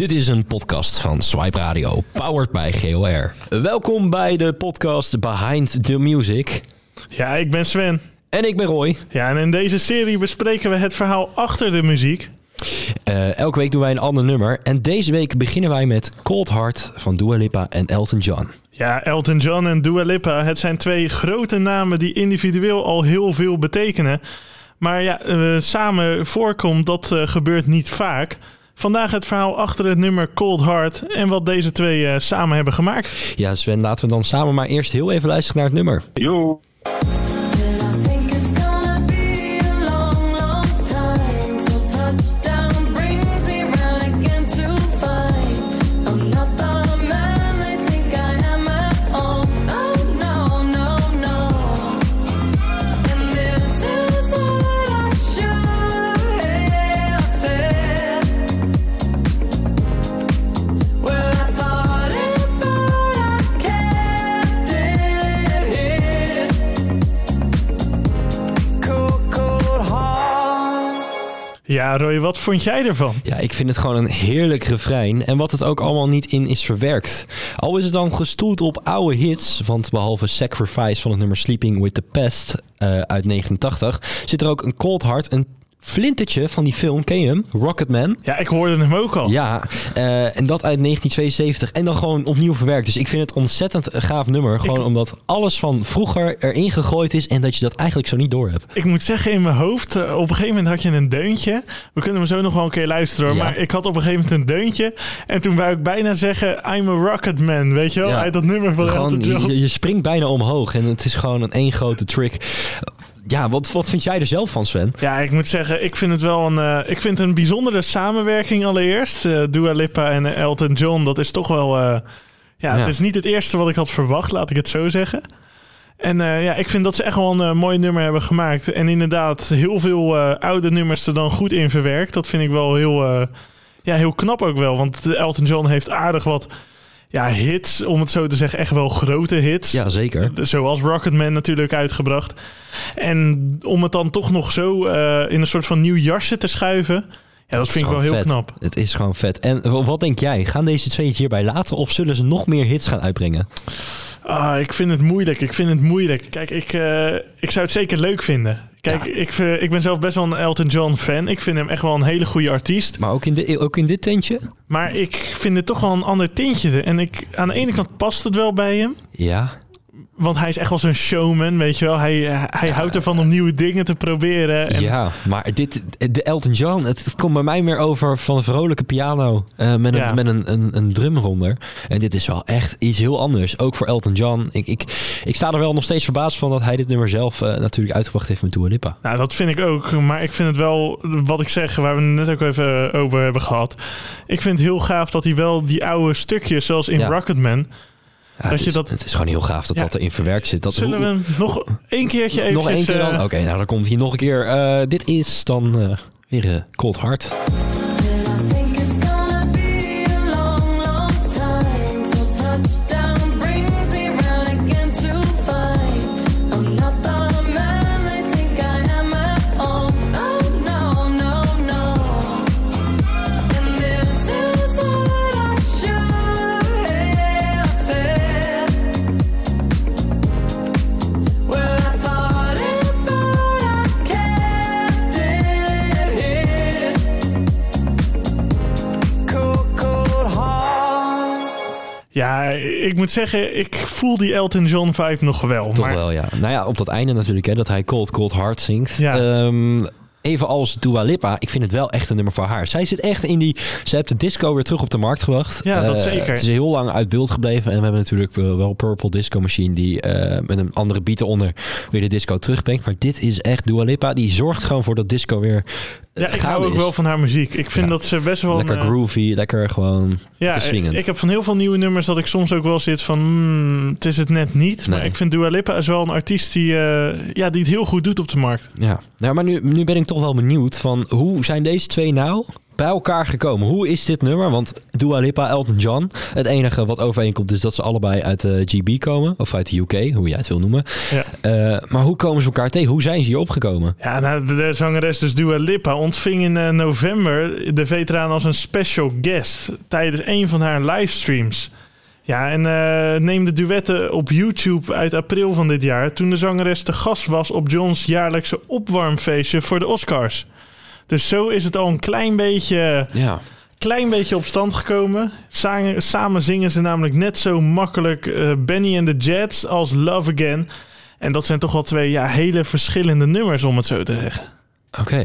Dit is een podcast van Swipe Radio, powered by GOR. Welkom bij de podcast Behind the Music. Ja, ik ben Sven. En ik ben Roy. Ja, en in deze serie bespreken we het verhaal achter de muziek. Uh, elke week doen wij een ander nummer. En deze week beginnen wij met Cold Heart van Dua Lipa en Elton John. Ja, Elton John en Dua Lipa. Het zijn twee grote namen die individueel al heel veel betekenen. Maar ja, uh, samen voorkomt, dat uh, gebeurt niet vaak. Vandaag het verhaal achter het nummer Cold Heart en wat deze twee uh, samen hebben gemaakt. Ja, Sven, laten we dan samen maar eerst heel even luisteren naar het nummer. Jo. Ja, Roy, wat vond jij ervan? Ja, ik vind het gewoon een heerlijk refrein. En wat het ook allemaal niet in is verwerkt. Al is het dan gestoeld op oude hits. Want behalve Sacrifice van het nummer Sleeping with the Pest uh, uit 89... zit er ook een Cold Heart, een Flintertje van die film, ken je hem? Rocketman. Ja, ik hoorde hem ook al. Ja, uh, en dat uit 1972. En dan gewoon opnieuw verwerkt. Dus ik vind het ontzettend gaaf nummer. Gewoon ik... omdat alles van vroeger erin gegooid is en dat je dat eigenlijk zo niet door hebt. Ik moet zeggen, in mijn hoofd, uh, op een gegeven moment had je een deuntje. We kunnen hem zo nog wel een keer luisteren. Ja. Maar ik had op een gegeven moment een deuntje. En toen wou ik bijna zeggen, I'm a Rocketman. Weet je wel? Ja. Uit dat nummer van gewoon, je, je springt bijna omhoog. En het is gewoon een één grote trick. Ja, wat, wat vind jij er zelf van, Sven? Ja, ik moet zeggen, ik vind het wel een, uh, ik vind een bijzondere samenwerking allereerst. Uh, Dua Lipa en Elton John, dat is toch wel... Uh, ja, ja, het is niet het eerste wat ik had verwacht, laat ik het zo zeggen. En ja, ik vind dat ze echt wel een mooi nummer hebben gemaakt. En inderdaad, heel veel oude nummers er dan goed in verwerkt. Dat vind ik wel heel, ja, heel knap ook wel. Want Elton John heeft aardig wat ja, hits, om het zo te zeggen, echt wel grote hits. Ja, zeker. Zoals Rocketman natuurlijk uitgebracht. En om het dan toch nog zo uh, in een soort van nieuw jasje te schuiven. Ja, dat vind ik wel heel vet. knap. Het is gewoon vet. En wat denk jij? Gaan deze twee het hierbij laten of zullen ze nog meer hits gaan uitbrengen? Ah, ik vind het moeilijk. Ik vind het moeilijk. Kijk, ik, uh, ik zou het zeker leuk vinden. Kijk, ja. ik, ik ben zelf best wel een Elton John fan. Ik vind hem echt wel een hele goede artiest. Maar ook in, de, ook in dit tintje? Maar ik vind het toch wel een ander tintje. En ik, aan de ene kant past het wel bij hem. Ja. Want hij is echt wel zo'n showman, weet je wel. Hij, hij ja. houdt ervan om nieuwe dingen te proberen. En... Ja, maar dit, de Elton John, het, het, komt bij mij meer over van een vrolijke piano uh, met, een, ja. met een, een, een drum eronder. En dit is wel echt iets heel anders. Ook voor Elton John. Ik, ik, ik sta er wel nog steeds verbaasd van dat hij dit nummer zelf uh, natuurlijk uitgebracht heeft met Dua Lipa. Nou, dat vind ik ook. Maar ik vind het wel, wat ik zeg, waar we het net ook even over hebben gehad. Ik vind het heel gaaf dat hij wel die oude stukjes, zoals in ja. Rocketman... Ja, dat het, is, je dat... het is gewoon heel gaaf dat ja. dat erin verwerkt zit. Dat, Zullen we hem nog één keertje even... Nog één keer dan? Oké, okay, nou dan komt hier nog een keer. Uh, dit is dan uh, weer Cold Heart. Ja, ik moet zeggen, ik voel die Elton John vibe nog wel. Toch maar... wel, ja. Nou ja, op dat einde natuurlijk, hè, dat hij Cold Cold Heart zingt. Ja. Um, even als Dua Lipa, ik vind het wel echt een nummer voor haar. Zij zit echt in die... Ze heeft de disco weer terug op de markt gebracht. Ja, dat uh, zeker. Het is heel lang uit beeld gebleven. En we hebben natuurlijk wel Purple Disco Machine... die uh, met een andere beat eronder weer de disco terugbrengt. Maar dit is echt Dua Lipa. Die zorgt gewoon voor dat disco weer ja, ik hou ook is. wel van haar muziek. Ik vind ja. dat ze best wel... Lekker een, groovy, lekker gewoon ja. Ik heb van heel veel nieuwe nummers dat ik soms ook wel zit van... Mm, het is het net niet. Nee. Maar ik vind Dua Lipa is wel een artiest die, uh, ja, die het heel goed doet op de markt. Ja, nou, maar nu, nu ben ik toch wel benieuwd van... hoe zijn deze twee nou bij elkaar gekomen? Hoe is dit nummer? Want Dua Lipa, Elton John. Het enige wat overeenkomt is dat ze allebei uit de GB komen. Of uit de UK, hoe jij het wil noemen. Ja. Uh, maar hoe komen ze elkaar tegen? Hoe zijn ze hier opgekomen? Ja, nou, de zangeres dus Dua Lipa ontving in uh, november de veteraan als een special guest tijdens een van haar livestreams. Ja, en uh, neem de duetten op YouTube uit april van dit jaar... toen de zangeres te gast was op Johns jaarlijkse opwarmfeestje voor de Oscars. Dus zo is het al een klein beetje... Ja klein beetje op stand gekomen. Samen, samen zingen ze namelijk net zo makkelijk uh, Benny and the Jets als Love Again. En dat zijn toch wel twee ja, hele verschillende nummers, om het zo te zeggen. Oké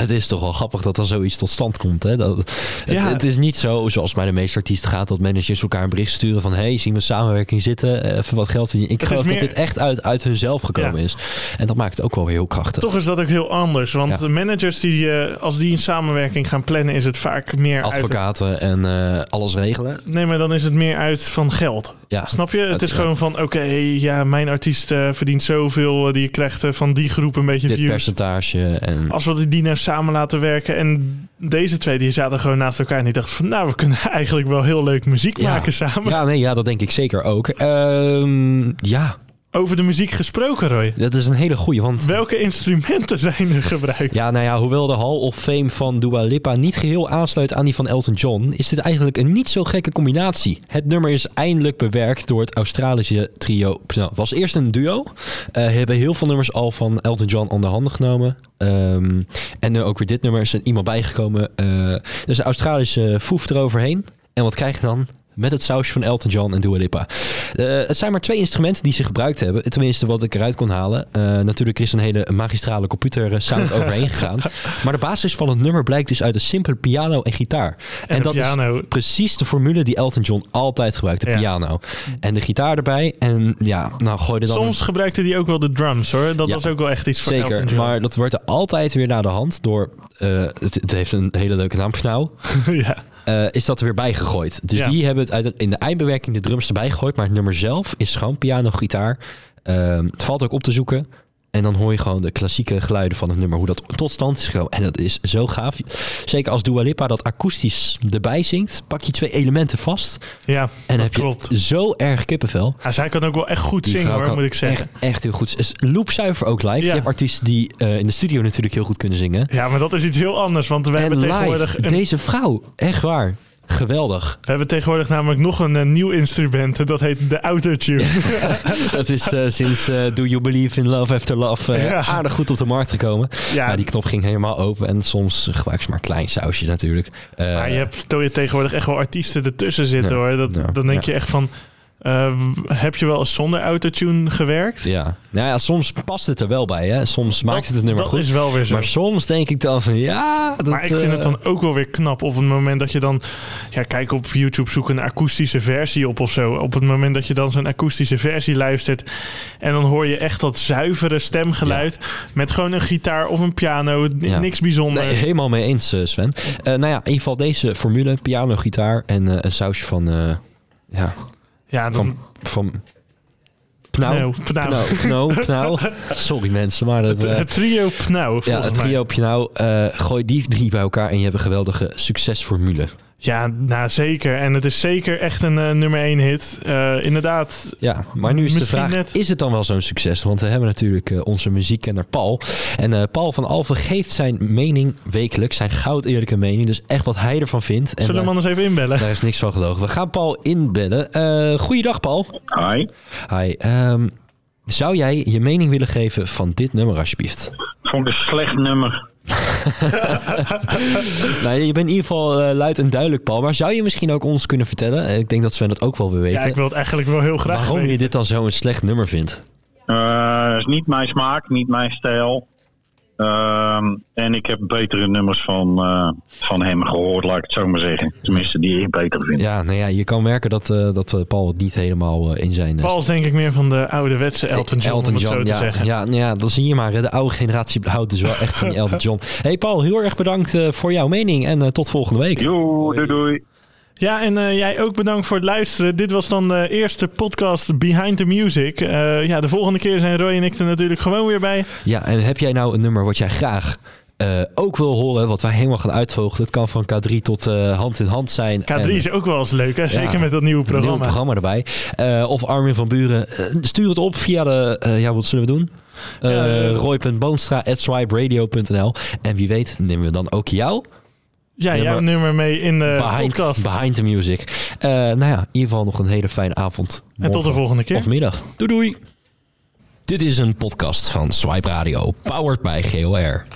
het is toch wel grappig dat er zoiets tot stand komt. Hè? Dat, het, ja. het is niet zo, zoals bij de meeste artiesten gaat, dat managers elkaar een bericht sturen van hey, zien we samenwerking zitten, eh, even wat geld verdienen. Ik geloof dat dit echt uit, uit hunzelf gekomen is. En dat maakt het ook wel weer heel krachtig. Toch is dat ook heel anders, want de managers die, uh, als die een samenwerking gaan plannen, is het vaak meer Advocaten en uh, alles regelen. Nee, maar dan is het meer uit van geld. Ja, Snap je? Het, is gewoon van, oké, ja, mijn artiest verdient zoveel, die krijgt van die groep een beetje dit views. percentage. En... Als we die nou samen laten werken. En deze twee die zaten gewoon naast elkaar. En die dachten van nou, we kunnen eigenlijk wel heel leuk muziek maken samen. Ja, nee, ja, dat denk ik zeker ook. Ehm, ja, over de muziek gesproken, Roy. Dat is een hele goede. Want... Welke instrumenten zijn er gebruikt? Ja, nou ja, hoewel de Hall of Fame van Dua Lipa niet geheel aansluit aan die van Elton John, is dit eigenlijk een niet zo gekke combinatie. Het nummer is eindelijk bewerkt door het Australische trio. Nou, was eerst een duo. Uh, hebben heel veel nummers al van Elton John onder handen genomen. Um, en uh, ook weer dit nummer is er iemand bijgekomen. Uh, dus de Australische foef eroverheen. En wat krijg je dan? Met het sausje van Elton John en Dua Lipa. Uh, het zijn maar twee instrumenten die ze gebruikt hebben. Tenminste, wat ik eruit kon halen. Uh, natuurlijk is een hele magistrale computer sound overheen gegaan. Maar de basis van het nummer blijkt dus uit een simpele piano en gitaar. En, en dat piano. is precies de formule die Elton John altijd gebruikt. De ja. piano. En de gitaar erbij. En ja, nou gooi er dan... Soms gebruikte hij ook wel de drums hoor. Dat ja, was ook wel echt iets voor zeker, Elton John. maar dat wordt er altijd weer naar de hand door... Uh, het, het, heeft een hele leuke naam, ja. Uh, is dat er weer bijgegooid. Dus Ja. die hebben het uit, in de eindbewerking de drums erbij gegooid. Maar het nummer zelf is gewoon piano, gitaar. Ehm, het valt ook op te zoeken. En dan hoor je gewoon de klassieke geluiden van het nummer. Hoe dat tot stand is gekomen. En dat is zo gaaf. Zeker als Dua Lipa dat akoestisch erbij zingt. Pak je twee elementen vast. Ja, En heb je zo erg kippenvel. Ja, zij kan ook wel echt goed Die zingen hoor, moet ik zeggen. Echt, echt heel goed. Is loopzuiver ook live. Ja. Je hebt artiesten die eh, in de studio natuurlijk heel goed kunnen zingen. Ja, maar dat is iets heel anders. Want we en hebben tegenwoordig... Een, deze vrouw. Echt waar. Geweldig. we hebben tegenwoordig namelijk nog een, eh, nieuw instrument. en Dat heet de autotune. Dat is eh, sinds eh, Do You Believe in Love After Love eh, Ja. aardig goed op de markt gekomen. Ja, Ja, die knop ging helemaal open en soms gebruik ze maar een klein sausje natuurlijk. Eh, maar je hebt je tegenwoordig echt wel artiesten ertussen zitten Ja. hoor. Dat, Ja. Dan denk je echt van... eh, heb je wel eens zonder autotune gewerkt? ja. Nou ja, soms past het er wel bij. Hè. Soms maakt het het nummer dat goed. is wel weer zo. Maar soms denk ik dan van ja... Dat, maar ik vind eh, het dan ook wel weer knap op het moment dat je dan... Ja, kijk op YouTube, zoek een akoestische versie op of zo. Op het moment dat je dan zo'n akoestische versie luistert... en dan hoor je echt dat zuivere stemgeluid... met gewoon een gitaar of een piano. Ja. Niks bijzonders. Nee, helemaal mee eens, eh, Sven. Eh, nou ja, in ieder geval deze formule, piano, gitaar en eh, een sausje van... eh, ja, ja, dan... van... van Pnau. Pnau. Pnau. Pnau. Pnau. Sorry mensen, maar dat... Het, eh, het trio Pnau, Ja, het trio nou, eh gooi die drie bij elkaar en je hebt een geweldige succesformule. Ja, nou zeker. En het is zeker echt een eh, nummer één hit. Eh, inderdaad. Ja, maar nu is de vraag, net- is het dan wel zo'n succes? Want we hebben natuurlijk eh, onze muziekkenner Paul. En eh, Paul van Alphen geeft zijn mening wekelijks, zijn goud eerlijke mening. Dus echt wat hij ervan vindt. En, Zullen we hem anders even inbellen? daar is niks van gelogen. We gaan Paul inbellen. Eh goeiedag Paul. Hi. Hi. ehm, zou jij je mening willen geven van dit nummer alsjeblieft? Vond ik een slecht nummer. nou, je bent in ieder geval eh, luid en duidelijk Paul. Maar zou je misschien ook ons kunnen vertellen? eh, Ik denk dat Sven dat ook wel wil weten. Ja, ik wil het eigenlijk wel heel graag waarom weten. je dit dan zo'n slecht nummer vindt. Eh is niet mijn smaak, niet mijn stijl. Ehm, en ik heb betere nummers van, eh, van hem gehoord, laat ik het zo maar zeggen. Tenminste, die ik beter vind. Ja, nou ja, je kan merken dat, eh, dat eh, Paul het niet helemaal eh, in zijn... Paul is denk ik meer van de ouderwetse Elton John, Elton om het John, zo te ja, zeggen. Ja, nou ja, dan zie je maar. De oude generatie houdt dus wel echt van die Elton John. Hey Paul, heel erg bedankt eh, voor jouw mening en eh, tot volgende week. Jo, doei doei. Ja, en eh, jij ook bedankt voor het luisteren. Dit was dan de eerste podcast Behind the Music. Eh, ja, de volgende keer zijn Roy en ik er natuurlijk gewoon weer bij. Ja, en heb jij nou een nummer wat jij graag eh, ook wil horen, wat wij helemaal gaan uitvogelen. Het kan van K3 tot hand in hand zijn. K3 En- is ook wel eens leuk, hè? Zeker Ja, met dat nieuwe een nieuw programma. programma erbij. Of Armin van Buren. Stuur het op via de... ja, wat zullen we doen? Uh, En wie weet nemen we dan ook jou Ja, jouw maar- nummer mee in de behind, podcast. behind the music. Eh, nou ja, in ieder geval nog een hele fijne avond. En tot de volgende keer. Of middag. Doei doei. Dit is een podcast van Swipe Radio. Powered by GOR.